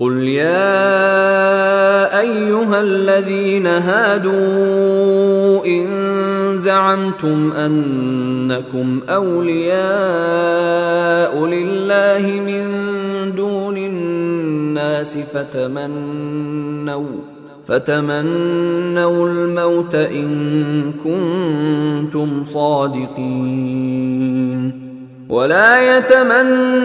قل يا ايها الذين هادوا ان زعمتم انكم اولياء لله من دون الناس فتمنوا فتمنوا الموت ان كنتم صادقين. ولا يتمنونه